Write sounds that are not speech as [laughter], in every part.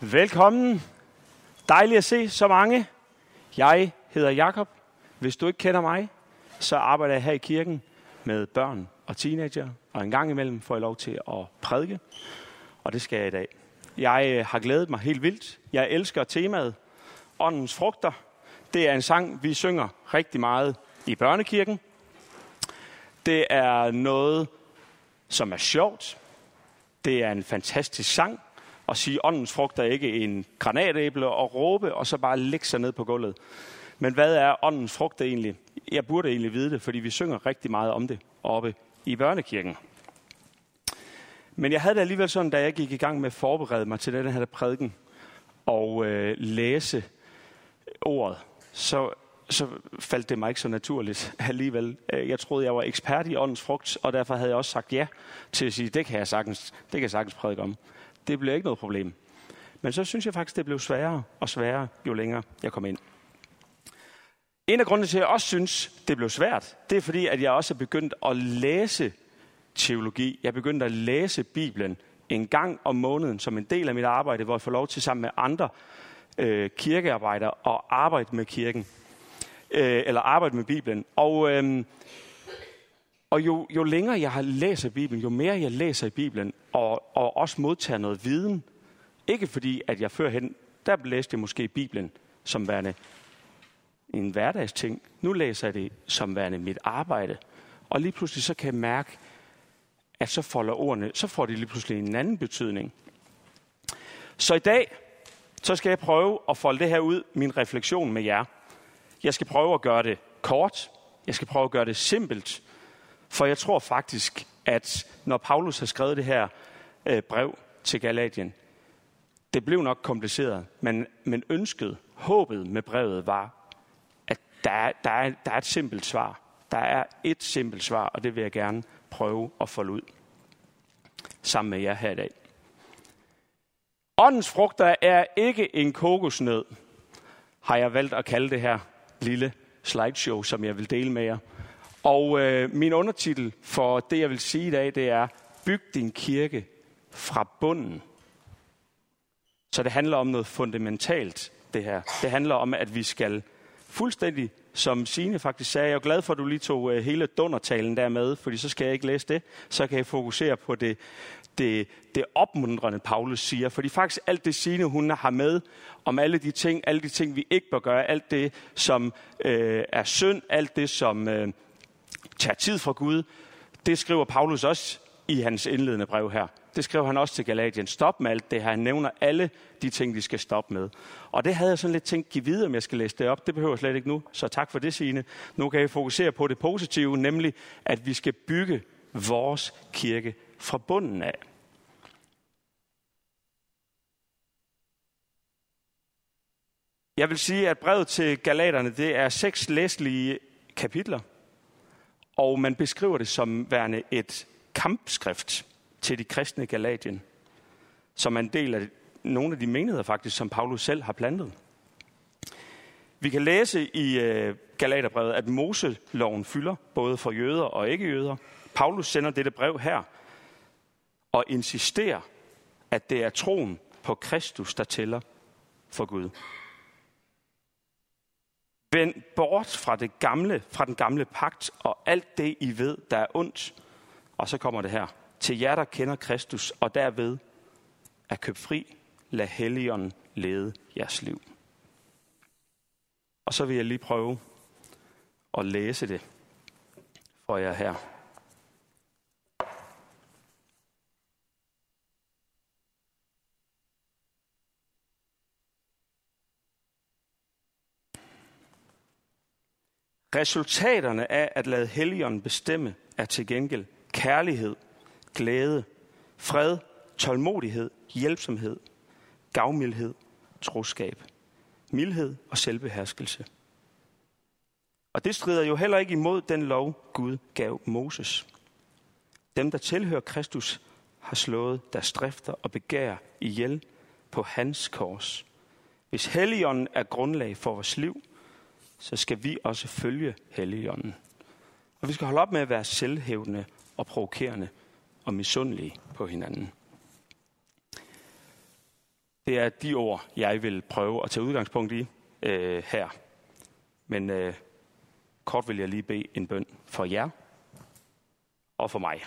Velkommen. Dejligt at se så mange. Jeg hedder Jakob. Hvis du ikke kender mig, så arbejder jeg her i kirken med børn og teenager, og en gang imellem får jeg lov til at prædike, og det skal jeg i dag. Jeg øh, har glædet mig helt vildt. Jeg elsker temaet Åndens frugter. Det er en sang, vi synger rigtig meget i børnekirken. Det er noget, som er sjovt. Det er en fantastisk sang, og sige, åndens frugt er ikke en granatæble og råbe, og så bare lægge sig ned på gulvet. Men hvad er åndens frugt egentlig? Jeg burde egentlig vide det, fordi vi synger rigtig meget om det oppe i børnekirken. Men jeg havde det alligevel sådan, da jeg gik i gang med at forberede mig til den her prædiken og øh, læse ordet, så, så faldt det mig ikke så naturligt [laughs] alligevel. Øh, jeg troede, jeg var ekspert i åndens frugt, og derfor havde jeg også sagt ja til at sige, det kan jeg sagtens, det kan jeg sagtens prædike om. Det blev ikke noget problem. Men så synes jeg faktisk, det blev sværere og sværere, jo længere jeg kom ind. En af grundene til, at jeg også synes, det blev svært, det er fordi, at jeg også er begyndt at læse teologi. Jeg er begyndt at læse Bibelen en gang om måneden som en del af mit arbejde, hvor jeg får lov til sammen med andre øh, kirkearbejdere at arbejde med kirken. Øh, eller arbejde med Bibelen. Og, øh, og jo, jo længere jeg har læst Bibelen, jo mere jeg læser i Bibelen, og, og også modtager noget viden, ikke fordi, at jeg førhen, der læste jeg måske Bibelen som værende en hverdagsting. Nu læser jeg det som værende mit arbejde. Og lige pludselig så kan jeg mærke, at så folder ordene, så får de lige pludselig en anden betydning. Så i dag, så skal jeg prøve at folde det her ud, min refleksion med jer. Jeg skal prøve at gøre det kort. Jeg skal prøve at gøre det simpelt. For jeg tror faktisk, at når Paulus har skrevet det her øh, brev til Galatien, det blev nok kompliceret, men, men ønsket, håbet med brevet var, at der er, der, er, der er et simpelt svar. Der er et simpelt svar, og det vil jeg gerne prøve at folde ud sammen med jer her i dag. Åndens frugter er ikke en kokosnød, har jeg valgt at kalde det her lille slideshow, som jeg vil dele med jer. Og øh, min undertitel for det, jeg vil sige i dag, det er, byg din kirke fra bunden. Så det handler om noget fundamentalt, det her. Det handler om, at vi skal fuldstændig, som Signe faktisk sagde, jeg er glad for, at du lige tog øh, hele dundertalen der med, fordi så skal jeg ikke læse det. Så kan jeg fokusere på det, det, det opmuntrende, Paulus siger. Fordi faktisk alt det Signe, hun har med om alle de ting, alle de ting, vi ikke bør gøre, alt det, som øh, er synd, alt det, som øh, tager tid fra Gud, det skriver Paulus også i hans indledende brev her. Det skriver han også til Galatien. Stop med alt det her. Han nævner alle de ting, de skal stoppe med. Og det havde jeg sådan lidt tænkt, give videre, om jeg skal læse det op. Det behøver jeg slet ikke nu. Så tak for det, Signe. Nu kan jeg fokusere på det positive, nemlig at vi skal bygge vores kirke fra bunden af. Jeg vil sige, at brevet til Galaterne, det er seks læslige kapitler. Og man beskriver det som værende et kampskrift til de kristne Galatien, som er en del af nogle af de menigheder faktisk, som Paulus selv har plantet. Vi kan læse i øh, Galaterbrevet, at Moseloven fylder både for jøder og ikke-jøder. Paulus sender dette brev her og insisterer, at det er troen på Kristus, der tæller for Gud. Vend bort fra, det gamle, fra den gamle pagt og alt det, I ved, der er ondt. Og så kommer det her. Til jer, der kender Kristus, og derved er købt fri, lad Helligånden lede jeres liv. Og så vil jeg lige prøve at læse det for jer her. Resultaterne af at lade Helligånden bestemme er til gengæld kærlighed, glæde, fred, tålmodighed, hjælpsomhed, gavmildhed, troskab, mildhed og selvbeherskelse. Og det strider jo heller ikke imod den lov, Gud gav Moses. Dem, der tilhører Kristus, har slået deres drifter og begær ihjel på hans kors. Hvis Helligånden er grundlag for vores liv, så skal vi også følge Helligånden. Og vi skal holde op med at være selvhævdende og provokerende og misundelige på hinanden. Det er de ord, jeg vil prøve at tage udgangspunkt i øh, her. Men øh, kort vil jeg lige bede en bøn for jer og for mig.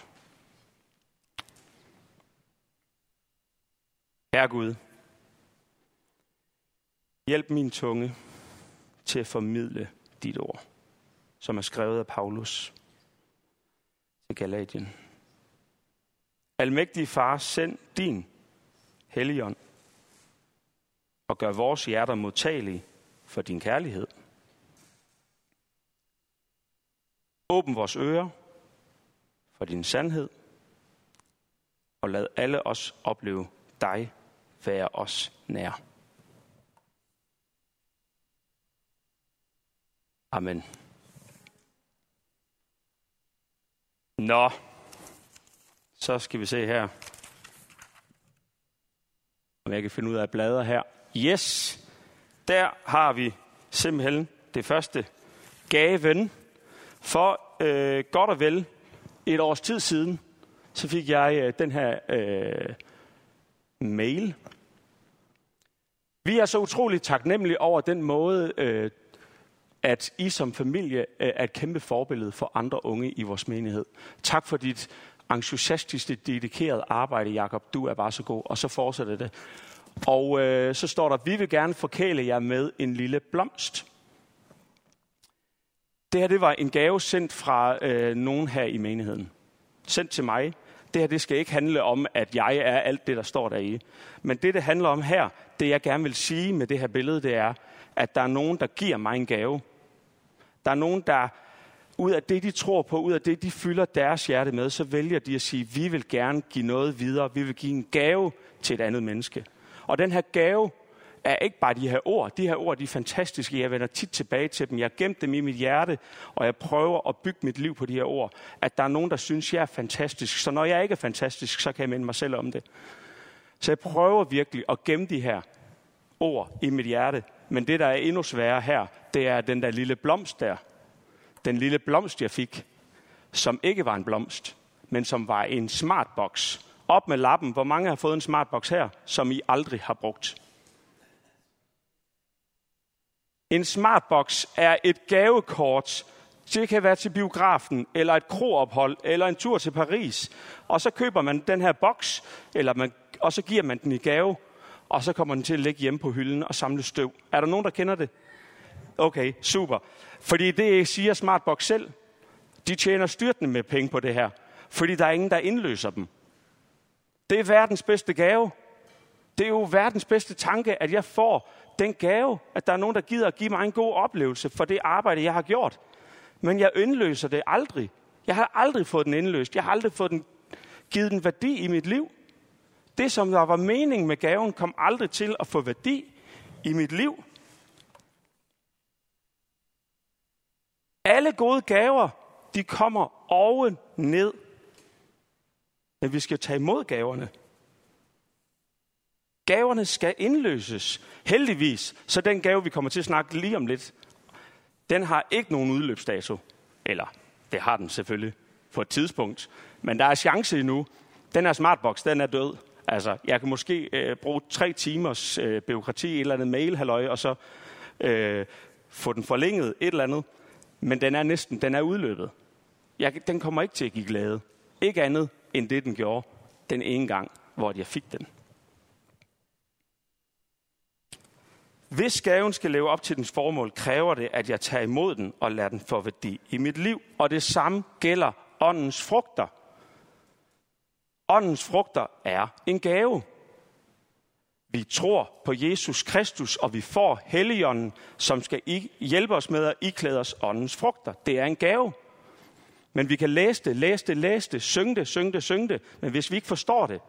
Herre Gud, hjælp min tunge til at formidle dit ord, som er skrevet af Paulus til Galatien. Almægtige far, send din helligånd og gør vores hjerter modtagelige for din kærlighed. Åbn vores ører for din sandhed, og lad alle os opleve dig være os nær. Amen. Nå, så skal vi se her, om jeg kan finde ud af blader her. Yes, der har vi simpelthen det første gaven. For øh, godt og vel et års tid siden, så fik jeg øh, den her øh, mail. Vi er så utroligt taknemmelige over den måde, øh, at I som familie øh, er et kæmpe forbillede for andre unge i vores menighed. Tak for dit entusiastiske, dedikerede arbejde, Jakob. Du er bare så god. Og så fortsætter det. Og øh, så står der, vi vil gerne forkæle jer med en lille blomst. Det her det var en gave sendt fra øh, nogen her i menigheden. Sendt til mig. Det her det skal ikke handle om, at jeg er alt det, der står der i. Men det, det handler om her, det jeg gerne vil sige med det her billede, det er, at der er nogen, der giver mig en gave. Der er nogen, der ud af det, de tror på, ud af det, de fylder deres hjerte med, så vælger de at sige, vi vil gerne give noget videre. Vi vil give en gave til et andet menneske. Og den her gave er ikke bare de her ord. De her ord, de er fantastiske. Jeg vender tit tilbage til dem. Jeg har gemt dem i mit hjerte, og jeg prøver at bygge mit liv på de her ord. At der er nogen, der synes, jeg er fantastisk. Så når jeg ikke er fantastisk, så kan jeg minde mig selv om det. Så jeg prøver virkelig at gemme de her ord i mit hjerte. Men det, der er endnu sværere her, det er den der lille blomst der. Den lille blomst, jeg fik, som ikke var en blomst, men som var en smartbox. Op med lappen. Hvor mange har fået en smartbox her, som I aldrig har brugt? En smartbox er et gavekort. Det kan være til biografen, eller et kroophold, eller en tur til Paris. Og så køber man den her boks, eller man, og så giver man den i gave, og så kommer den til at ligge hjemme på hylden og samle støv. Er der nogen, der kender det? Okay, super. Fordi det siger Smartbox selv. De tjener styrtende med penge på det her. Fordi der er ingen, der indløser dem. Det er verdens bedste gave. Det er jo verdens bedste tanke, at jeg får den gave, at der er nogen, der gider at give mig en god oplevelse for det arbejde, jeg har gjort. Men jeg indløser det aldrig. Jeg har aldrig fået den indløst. Jeg har aldrig fået den, givet den værdi i mit liv. Det, som der var mening med gaven, kom aldrig til at få værdi i mit liv. Alle gode gaver, de kommer oven ned. Men vi skal tage imod gaverne. Gaverne skal indløses. Heldigvis, så den gave, vi kommer til at snakke lige om lidt, den har ikke nogen udløbsdato. Eller, det har den selvfølgelig på et tidspunkt. Men der er chance endnu. Den her smartbox, den er død. Altså, jeg kan måske øh, bruge tre timers øh, byråkrati et eller andet mail, halløj, og så øh, få den forlænget et eller andet. Men den er næsten, den er udløbet. Jeg, den kommer ikke til at give glæde. Ikke andet end det, den gjorde den ene gang, hvor jeg fik den. Hvis gaven skal leve op til dens formål, kræver det, at jeg tager imod den og lader den få værdi i mit liv. Og det samme gælder åndens frugter. Åndens frugter er en gave. Vi tror på Jesus Kristus, og vi får Helligånden, som skal hjælpe os med at iklæde os åndens frugter. Det er en gave. Men vi kan læse det, læse det, læse det, synge det, synge det, synge det. Men hvis vi ikke forstår det,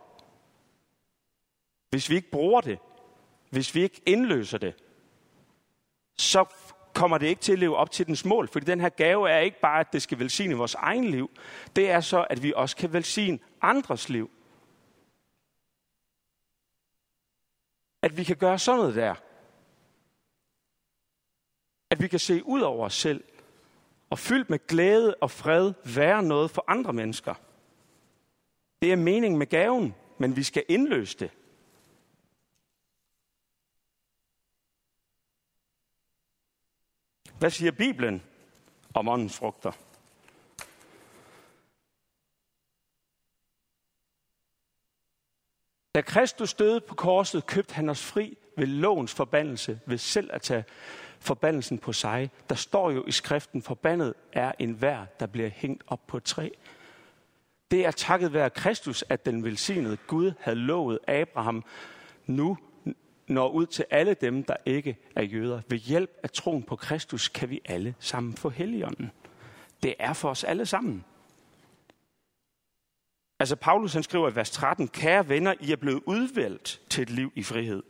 hvis vi ikke bruger det, hvis vi ikke indløser det, så kommer det ikke til at leve op til dens mål. Fordi den her gave er ikke bare, at det skal velsigne vores egen liv. Det er så, at vi også kan velsigne andres liv. At vi kan gøre sådan noget der. At vi kan se ud over os selv og fyldt med glæde og fred være noget for andre mennesker. Det er meningen med gaven, men vi skal indløse det. Hvad siger Bibelen om åndens frugter? Da Kristus døde på korset, købte han os fri ved lovens forbandelse, ved selv at tage forbandelsen på sig. Der står jo i skriften, forbandet er en vær, der bliver hængt op på et træ. Det er takket være Kristus, at den velsignede Gud havde lovet Abraham, nu når ud til alle dem, der ikke er jøder. Ved hjælp af troen på Kristus kan vi alle sammen få helligånden. Det er for os alle sammen. Altså Paulus han skriver i vers 13, Kære venner, I er blevet udvalgt til et liv i frihed.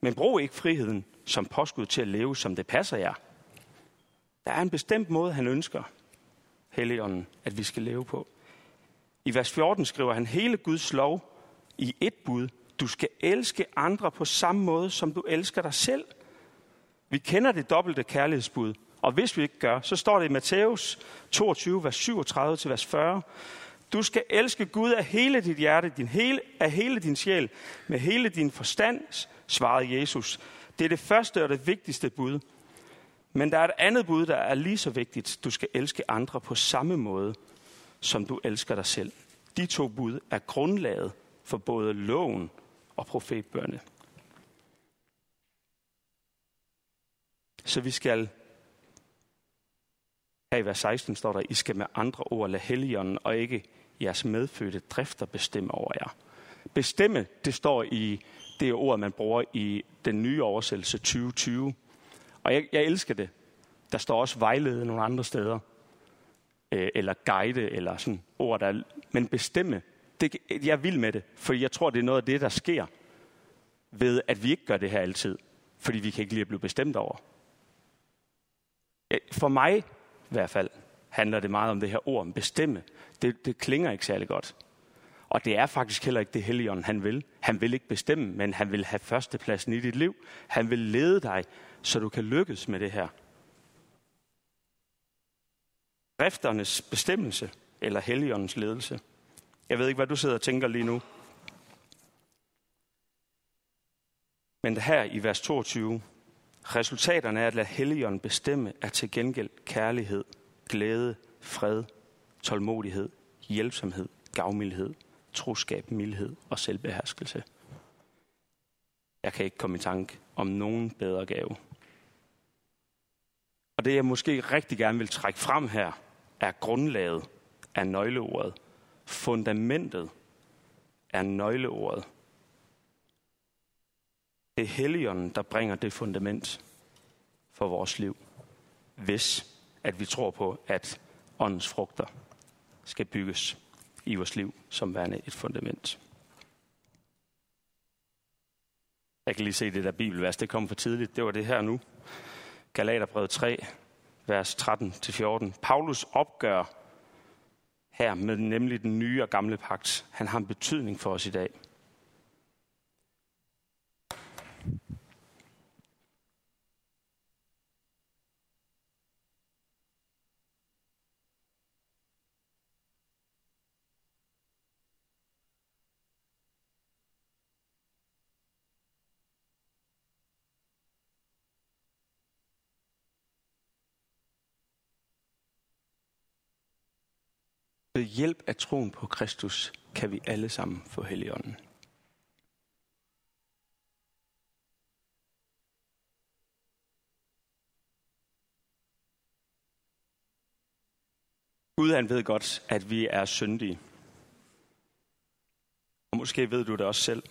Men brug ikke friheden som påskud til at leve, som det passer jer. Der er en bestemt måde, han ønsker, Helligånden, at vi skal leve på. I vers 14 skriver han hele Guds lov i et bud. Du skal elske andre på samme måde, som du elsker dig selv. Vi kender det dobbelte kærlighedsbud, og hvis vi ikke gør, så står det i Matthæus 22, vers 37 til vers 40. Du skal elske Gud af hele dit hjerte, din hele, af hele din sjæl, med hele din forstand, svarede Jesus. Det er det første og det vigtigste bud. Men der er et andet bud, der er lige så vigtigt. Du skal elske andre på samme måde, som du elsker dig selv. De to bud er grundlaget for både loven og profetbørne. Så vi skal, her i vers 16 står der, I skal med andre ord lade helligånden og ikke jeres medfødte drifter bestemme over jer. Bestemme, det står i det ord, man bruger i den nye oversættelse 2020. Og jeg, jeg elsker det. Der står også vejlede nogle andre steder. Øh, eller guide, eller sådan ord, der Men bestemme, det, jeg vil med det, for jeg tror, det er noget af det, der sker ved, at vi ikke gør det her altid. Fordi vi kan ikke lige at blive bestemt over. Eh, for mig i hvert fald handler det meget om det her ord om bestemme. Det, det klinger ikke særlig godt. Og det er faktisk heller ikke det Helligånden, han vil. Han vil ikke bestemme, men han vil have førstepladsen i dit liv. Han vil lede dig, så du kan lykkes med det her. Skrifternes bestemmelse, eller Helligåndens ledelse. Jeg ved ikke, hvad du sidder og tænker lige nu. Men her i vers 22, resultaterne af at lade Helligånden bestemme er til gengæld kærlighed, glæde, fred, tålmodighed, hjælpsomhed, gavmildhed, troskab, mildhed og selvbeherskelse. Jeg kan ikke komme i tanke om nogen bedre gave. Og det jeg måske rigtig gerne vil trække frem her, er grundlaget af nøgleordet. Fundamentet er nøgleordet. Det er Helligånden, der bringer det fundament for vores liv, hvis at vi tror på, at åndens frugter skal bygges i vores liv som værende et fundament. Jeg kan lige se det der bibelvers, det kom for tidligt. Det var det her nu. Galaterbrevet 3, vers 13-14. Paulus opgør her med nemlig den nye og gamle pagt. Han har en betydning for os i dag. Ved hjælp af troen på Kristus kan vi alle sammen få Helligånden. Gud han ved godt, at vi er syndige. Og måske ved du det også selv.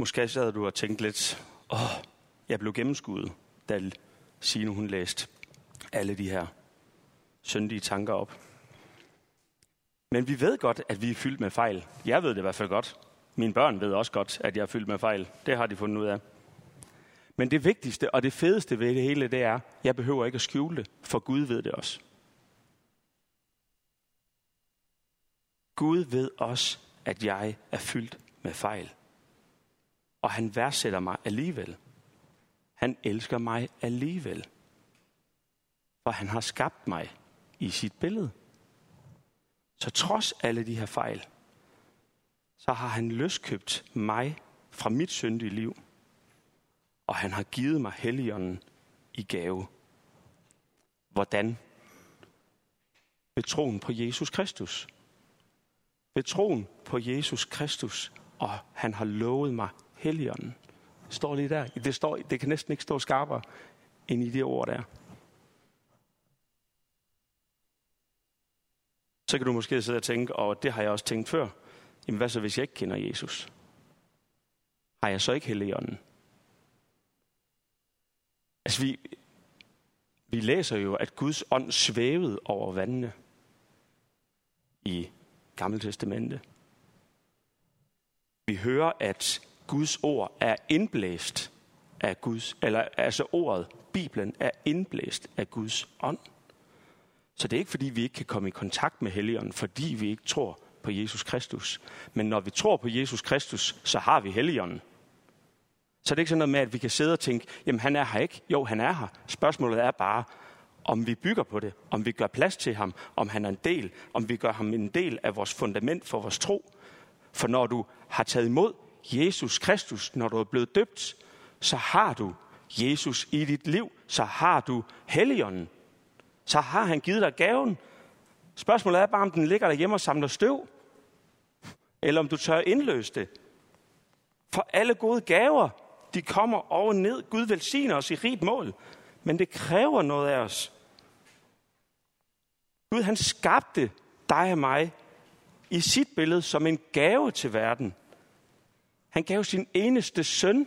Måske sad du og tænkte lidt, åh, jeg blev gennemskuddet, da Signe hun læste alle de her syndige tanker op. Men vi ved godt, at vi er fyldt med fejl. Jeg ved det i hvert fald godt. Mine børn ved også godt, at jeg er fyldt med fejl. Det har de fundet ud af. Men det vigtigste og det fedeste ved det hele, det er, at jeg behøver ikke at skjule det, for Gud ved det også. Gud ved også, at jeg er fyldt med fejl. Og han værdsætter mig alligevel. Han elsker mig alligevel. For han har skabt mig i sit billede. Så trods alle de her fejl, så har han løskøbt mig fra mit syndige liv og han har givet mig Helligånden i gave. Hvordan? Ved troen på Jesus Kristus. Ved troen på Jesus Kristus, og han har lovet mig Helligånden. Det står lige der. Det, står, det kan næsten ikke stå skarpere end i det ord der. Så kan du måske sidde og tænke, og det har jeg også tænkt før, jamen hvad så hvis jeg ikke kender Jesus? Har jeg så ikke Helligånden? Altså vi, vi læser jo, at Guds ånd svævede over vandene i Gamle Testamente. Vi hører, at Guds ord er indblæst af Guds, eller altså ordet, Bibelen, er indblæst af Guds ånd. Så det er ikke fordi, vi ikke kan komme i kontakt med Helligånden, fordi vi ikke tror på Jesus Kristus. Men når vi tror på Jesus Kristus, så har vi Helligånden. Så det er ikke sådan noget med, at vi kan sidde og tænke, jamen han er her ikke. Jo, han er her. Spørgsmålet er bare, om vi bygger på det, om vi gør plads til ham, om han er en del, om vi gør ham en del af vores fundament for vores tro. For når du har taget imod Jesus Kristus, når du er blevet døbt, så har du Jesus i dit liv, så har du Helligånden. Så har han givet dig gaven. Spørgsmålet er bare, om den ligger derhjemme og samler støv, eller om du tør indløse det. For alle gode gaver, de kommer over ned. Gud velsigner os i rigt mål. Men det kræver noget af os. Gud han skabte dig og mig i sit billede som en gave til verden. Han gav sin eneste søn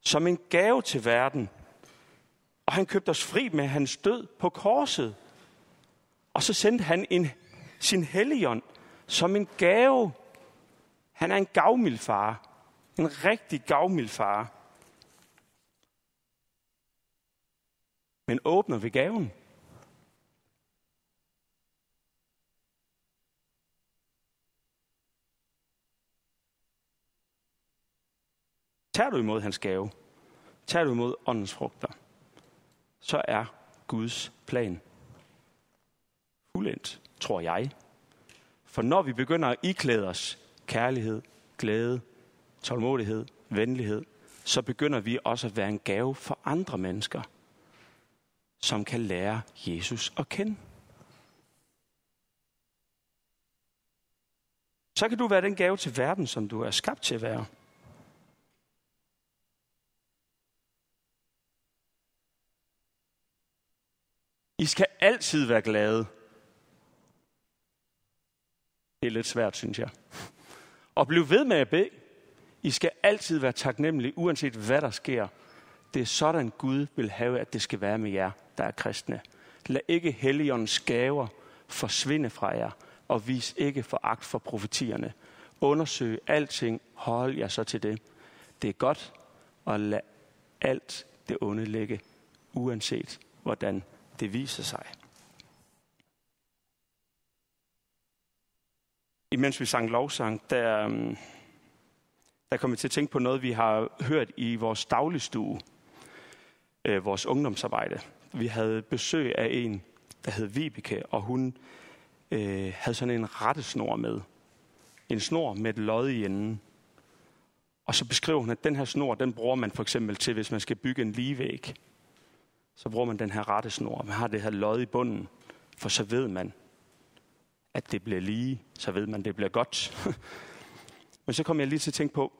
som en gave til verden. Og han købte os fri med hans død på korset. Og så sendte han en, sin helligånd som en gave. Han er en gavmild far. En rigtig gavmild far. Men åbner vi gaven? Tager du imod hans gave, tager du imod åndens frugter, så er Guds plan fuldendt, tror jeg. For når vi begynder at iklæde os kærlighed, glæde, tålmodighed, venlighed, så begynder vi også at være en gave for andre mennesker, som kan lære Jesus at kende. Så kan du være den gave til verden, som du er skabt til at være. I skal altid være glade. Det er lidt svært, synes jeg. Og bliv ved med at bede. I skal altid være taknemmelige, uanset hvad der sker. Det er sådan, Gud vil have, at det skal være med jer, der er kristne. Lad ikke Helligåndens gaver forsvinde fra jer, og vis ikke foragt for profetierne. Undersøg alting, hold jer så til det. Det er godt at lade alt det onde ligge, uanset hvordan det viser sig. Imens vi sang lovsang, der, øhm, der kom vi til at tænke på noget, vi har hørt i vores dagligstue, øh, vores ungdomsarbejde. Vi havde besøg af en, der hed Vibeke, og hun øh, havde sådan en rettesnor med. En snor med et lod i enden. Og så beskriver hun, at den her snor, den bruger man for eksempel til, hvis man skal bygge en ligevæg så bruger man den her rettesnor. Man har det her lod i bunden, for så ved man, at det bliver lige. Så ved man, at det bliver godt. [laughs] Men så kommer jeg lige til at tænke på,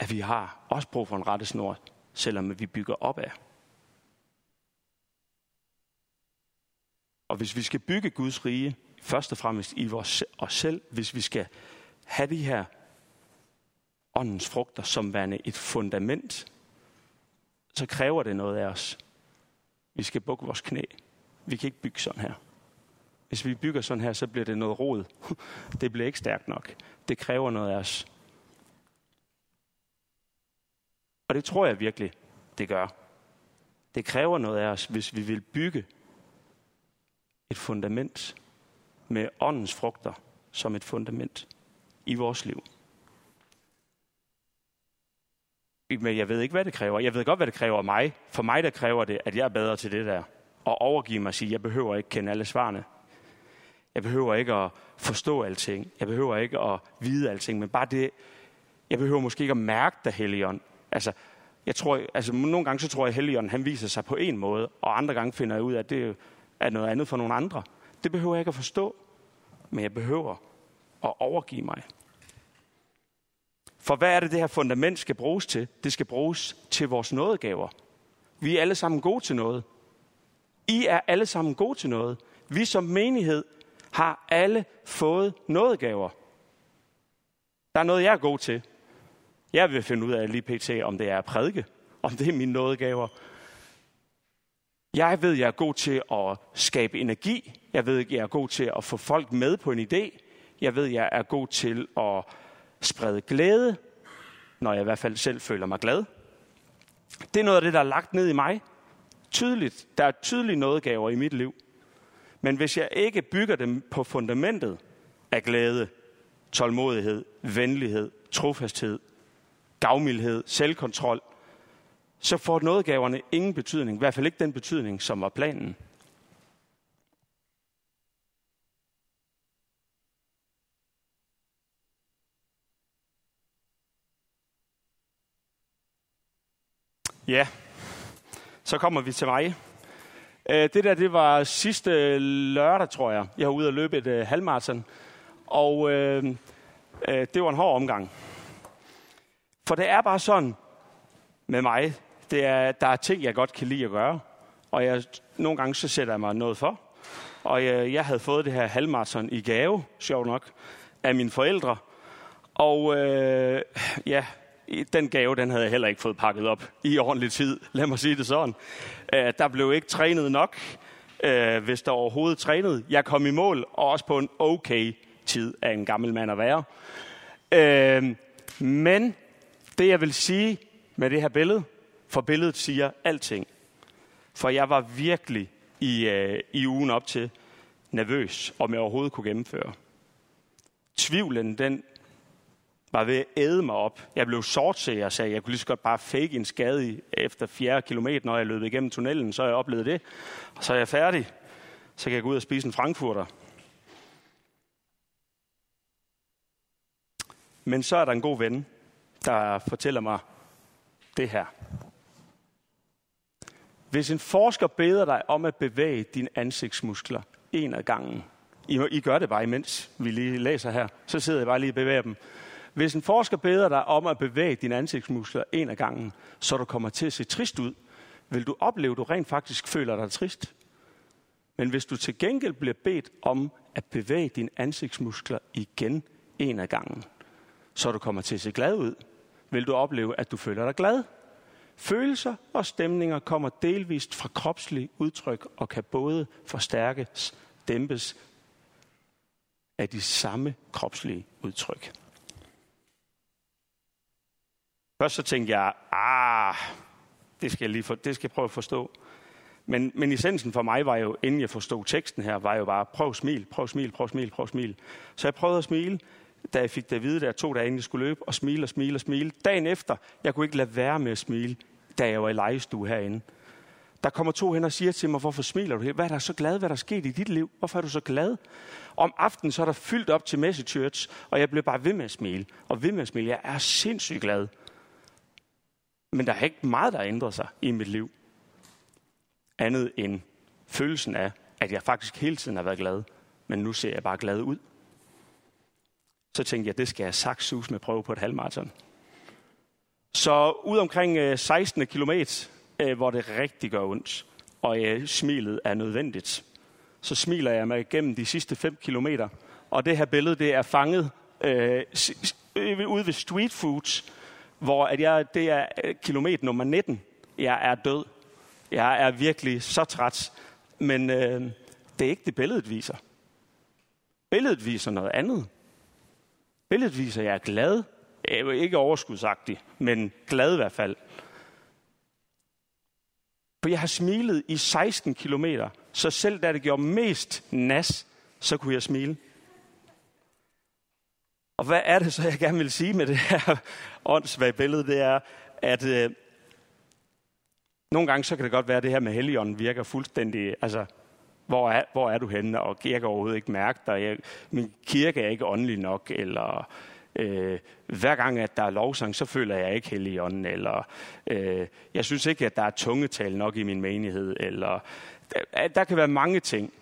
at vi har også brug for en rettesnor, selvom vi bygger op af. Og hvis vi skal bygge Guds rige, først og fremmest i vores, os selv, hvis vi skal have de her åndens frugter som værende et fundament så kræver det noget af os. Vi skal bukke vores knæ. Vi kan ikke bygge sådan her. Hvis vi bygger sådan her, så bliver det noget rod. [laughs] Det bliver ikke stærkt nok. Det kræver noget af os. Og det tror jeg virkelig, det gør. Det kræver noget af os, hvis vi vil bygge et fundament med åndens frugter som et fundament i vores liv. Men jeg ved ikke, hvad det kræver. Jeg ved godt, hvad det kræver af mig. For mig, der kræver det, at jeg er bedre til det der. Og overgive mig og sige, jeg behøver ikke kende alle svarene. Jeg behøver ikke at forstå alting. Jeg behøver ikke at vide alting. Men bare det, Jeg behøver måske ikke at mærke dig, Helligånd. Altså, jeg tror, altså, nogle gange så tror jeg, at Helligånden han viser sig på en måde, og andre gange finder jeg ud af, at det er noget andet for nogle andre. Det behøver jeg ikke at forstå, men jeg behøver at overgive mig. For hvad er det, det her fundament skal bruges til? Det skal bruges til vores nådegaver. Vi er alle sammen gode til noget. I er alle sammen gode til noget. Vi som menighed har alle fået nådegaver. Der er noget, jeg er god til. Jeg vil finde ud af lige pt, om det er at prædike, om det er mine nådegaver. Jeg ved, jeg er god til at skabe energi. Jeg ved, jeg er god til at få folk med på en idé. Jeg ved, jeg er god til at sprede glæde, når jeg i hvert fald selv føler mig glad. Det er noget af det, der er lagt ned i mig. Tydeligt. Der er tydelige nådegaver i mit liv. Men hvis jeg ikke bygger dem på fundamentet af glæde, tålmodighed, venlighed, trofasthed, gavmildhed, selvkontrol, så får nådegaverne ingen betydning. I hvert fald ikke den betydning, som var planen. Ja, så kommer vi til mig. Øh, det der, det var sidste lørdag, tror jeg. Jeg var ude at løbe et uh, halvmarathon, og øh, øh, det var en hård omgang. For det er bare sådan med mig. Det er, der er ting, jeg godt kan lide at gøre, og jeg, nogle gange så sætter jeg mig noget for. Og jeg, jeg havde fået det her halvmarathon i gave, sjov nok, af mine forældre. Og øh, ja, den gave, den havde jeg heller ikke fået pakket op i ordentlig tid. Lad mig sige det sådan. Øh, der blev ikke trænet nok, øh, hvis der overhovedet trænede. Jeg kom i mål, og også på en okay tid af en gammel mand at være. Øh, men det, jeg vil sige med det her billede, for billedet siger alting. For jeg var virkelig i, øh, i ugen op til nervøs, om jeg overhovedet kunne gennemføre. Tvivlen, den var ved at æde mig op. Jeg blev sortseer jeg sagde, jeg kunne lige så godt bare fake en skade efter 4 kilometer, når jeg løb igennem tunnelen. Så har jeg oplevet det. Og så er jeg færdig. Så kan jeg gå ud og spise en frankfurter. Men så er der en god ven, der fortæller mig det her. Hvis en forsker beder dig om at bevæge dine ansigtsmuskler en af gangen, I, I gør det bare imens vi lige læser her, så sidder jeg bare lige og bevæger dem. Hvis en forsker beder dig om at bevæge dine ansigtsmuskler en af gangen, så du kommer til at se trist ud, vil du opleve, at du rent faktisk føler dig trist. Men hvis du til gengæld bliver bedt om at bevæge dine ansigtsmuskler igen en af gangen, så du kommer til at se glad ud, vil du opleve, at du føler dig glad. Følelser og stemninger kommer delvist fra kropslige udtryk og kan både forstærkes, dæmpes af de samme kropslige udtryk. Først så tænkte jeg, ah, det skal jeg, lige for, det skal jeg prøve at forstå. Men, men essensen for mig var jo, inden jeg forstod teksten her, var jo bare, prøv smil, prøv smil, prøv smil, prøv smil. Så jeg prøvede at smile, da jeg fik det at vide, der to dage inden jeg skulle løbe, og smile og smile og smile. Dagen efter, jeg kunne ikke lade være med at smile, da jeg var i legestue herinde. Der kommer to hen og siger til mig, hvorfor smiler du? her? Hvad er der så glad? Hvad er der sket i dit liv? Hvorfor er du så glad? Om aftenen så er der fyldt op til messechurch, og jeg blev bare ved med at smile. Og ved med at smile. Jeg er sindssygt glad. Men der er ikke meget, der har ændret sig i mit liv. Andet end følelsen af, at jeg faktisk hele tiden har været glad, men nu ser jeg bare glad ud. Så tænkte jeg, det skal jeg sakssus med prøve på et halvmarathon. Så ud omkring øh, 16. Kilometer, øh, hvor det rigtig gør ondt, og øh, smilet er nødvendigt, så smiler jeg mig igennem de sidste 5 kilometer. Og det her billede, det er fanget øh, ude ved street foods, hvor at jeg, det er øh, kilometer nummer 19. Jeg er død. Jeg er virkelig så træt. Men øh, det er ikke det, billedet viser. Billedet viser noget andet. Billedet viser, at jeg er glad. Jeg er ikke overskudsagtig, men glad i hvert fald. For jeg har smilet i 16 kilometer, så selv da det gjorde mest nas, så kunne jeg smile. Og hvad er det så, jeg gerne vil sige med det her [laughs] åndssvage billede? Det er, at øh, nogle gange så kan det godt være, at det her med Helligånden virker fuldstændig... Altså, hvor er, hvor er du henne? Og jeg kan overhovedet ikke mærke dig. Jeg, min kirke er ikke åndelig nok, eller Øh, hver gang, at der er lovsang, så føler jeg ikke hellig ånden, eller øh, jeg synes ikke, at der er tungetal nok i min menighed, eller der, der kan være mange ting.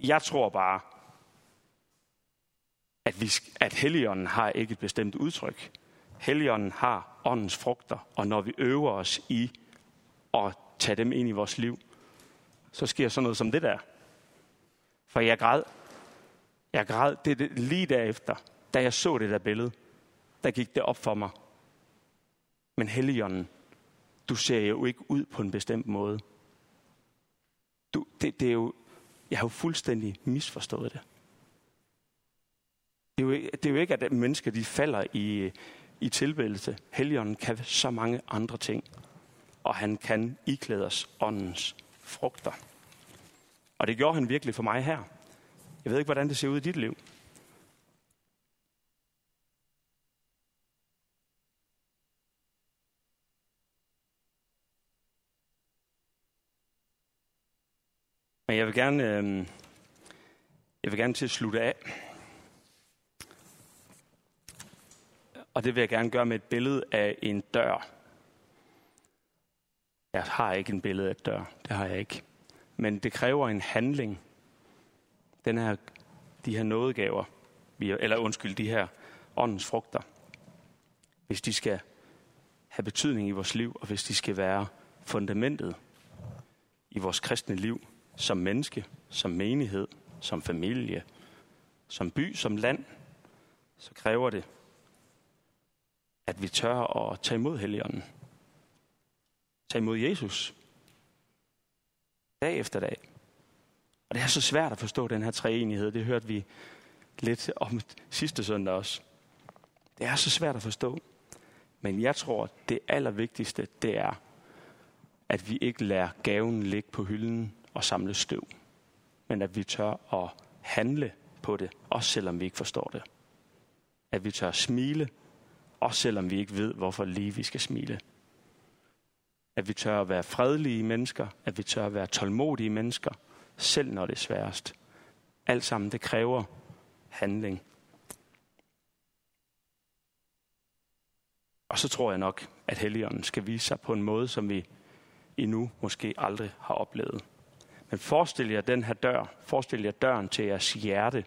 Jeg tror bare, at, vi, at Helligånden har ikke et bestemt udtryk. Helligånden har åndens frugter, og når vi øver os i at tage dem ind i vores liv, så sker sådan noget som det der. For jeg græd. Jeg græd det, det, lige derefter, da jeg så det der billede. Der gik det op for mig. Men Helligånden, du ser jo ikke ud på en bestemt måde. Du, det, det er jo, jeg har jo fuldstændig misforstået det. Det er, jo, det er jo ikke, at mennesker de falder i, i tilbedelse. Helligånden kan så mange andre ting. Og han kan iklæde os åndens frugter. Og det gjorde han virkelig for mig her. Jeg ved ikke, hvordan det ser ud i dit liv. Men jeg vil gerne, øh, jeg vil gerne til at slutte af. Og det vil jeg gerne gøre med et billede af en dør. Jeg har ikke en billede af et dør. Det har jeg ikke. Men det kræver en handling. Den her, de her nådegaver, eller undskyld, de her åndens frugter. Hvis de skal have betydning i vores liv, og hvis de skal være fundamentet i vores kristne liv, som menneske, som menighed, som familie, som by, som land, så kræver det, at vi tør at tage imod Helligånden. Tage imod Jesus. Dag efter dag. Og det er så svært at forstå den her treenighed. Det hørte vi lidt om sidste søndag også. Det er så svært at forstå. Men jeg tror, det allervigtigste, det er, at vi ikke lader gaven ligge på hylden og samle støv. Men at vi tør at handle på det, også selvom vi ikke forstår det. At vi tør smile, også selvom vi ikke ved, hvorfor lige vi skal smile. At vi tør at være fredelige mennesker, at vi tør at være tålmodige mennesker, selv når det er sværest. Alt sammen, det kræver handling. Og så tror jeg nok, at Helligånden skal vise sig på en måde, som vi endnu måske aldrig har oplevet. Men forestil jer den her dør. Forestil jer døren til jeres hjerte.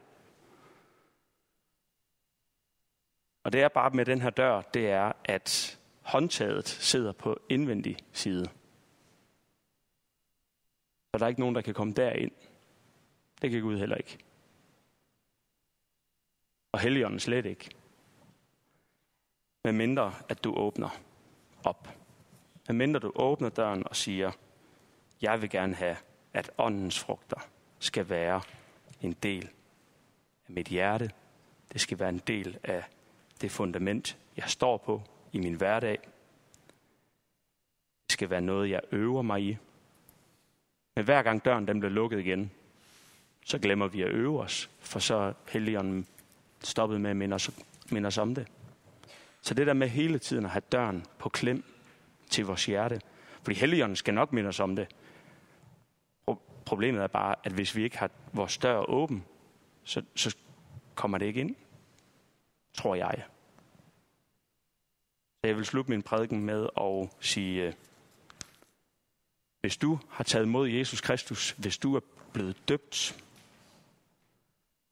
Og det er bare med den her dør, det er, at håndtaget sidder på indvendig side. Så der er ikke nogen, der kan komme derind. Det kan Gud heller ikke. Og Helligånden slet ikke. Med mindre, at du åbner op. Med mindre du åbner døren og siger, jeg vil gerne have at åndens frugter skal være en del af mit hjerte. Det skal være en del af det fundament, jeg står på i min hverdag. Det skal være noget, jeg øver mig i. Men hver gang døren den bliver lukket igen, så glemmer vi at øve os, for så Helligånden stoppet med at minde os, minde os om det. Så det der med hele tiden at have døren på klem til vores hjerte, fordi Helligånden skal nok minde os om det, Problemet er bare, at hvis vi ikke har vores dør åben, så, så kommer det ikke ind, tror jeg. Så jeg vil slutte min prædiken med at sige, øh, hvis du har taget mod Jesus Kristus, hvis du er blevet døbt,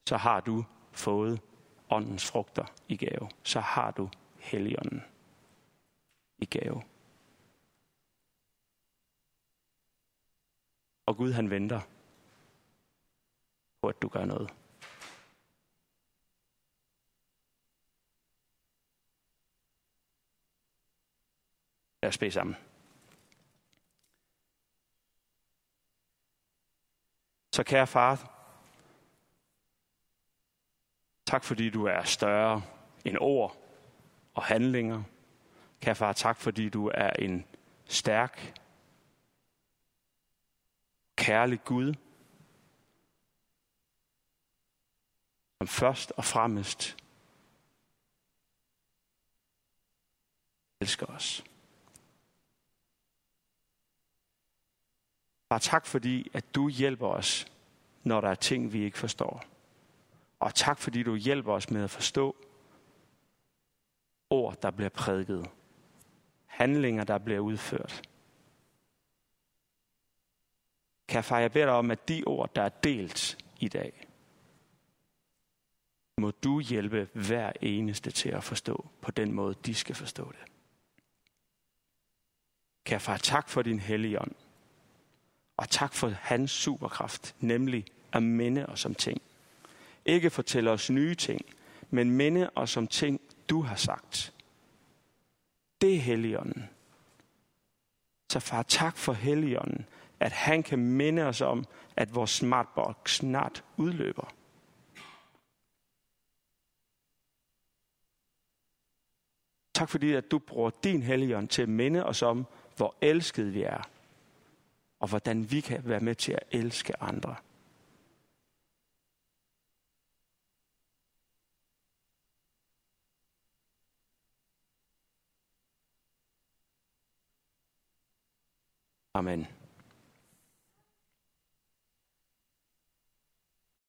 så har du fået åndens frugter i gave. Så har du Helligånden i gave. Og Gud han venter på, at du gør noget. Lad os bede sammen. Så kære far, tak fordi du er større end ord og handlinger. Kære far, tak fordi du er en stærk kærlig Gud, som først og fremmest elsker os. Bare tak fordi, at du hjælper os, når der er ting, vi ikke forstår. Og tak fordi du hjælper os med at forstå, ord, der bliver prædiket. Handlinger, der bliver udført. Kan far, jeg bede dig om, at de ord, der er delt i dag, må du hjælpe hver eneste til at forstå på den måde, de skal forstå det. Kan far, tak for din hellige ånd. Og tak for hans superkraft, nemlig at minde os om ting. Ikke fortælle os nye ting, men minde os om ting, du har sagt. Det er Helligånden. Så far, tak for Helligånden, at han kan minde os om, at vores smartbox snart udløber. Tak fordi, at du bruger din Helligånd til at minde os om, hvor elskede vi er, og hvordan vi kan være med til at elske andre. Amen.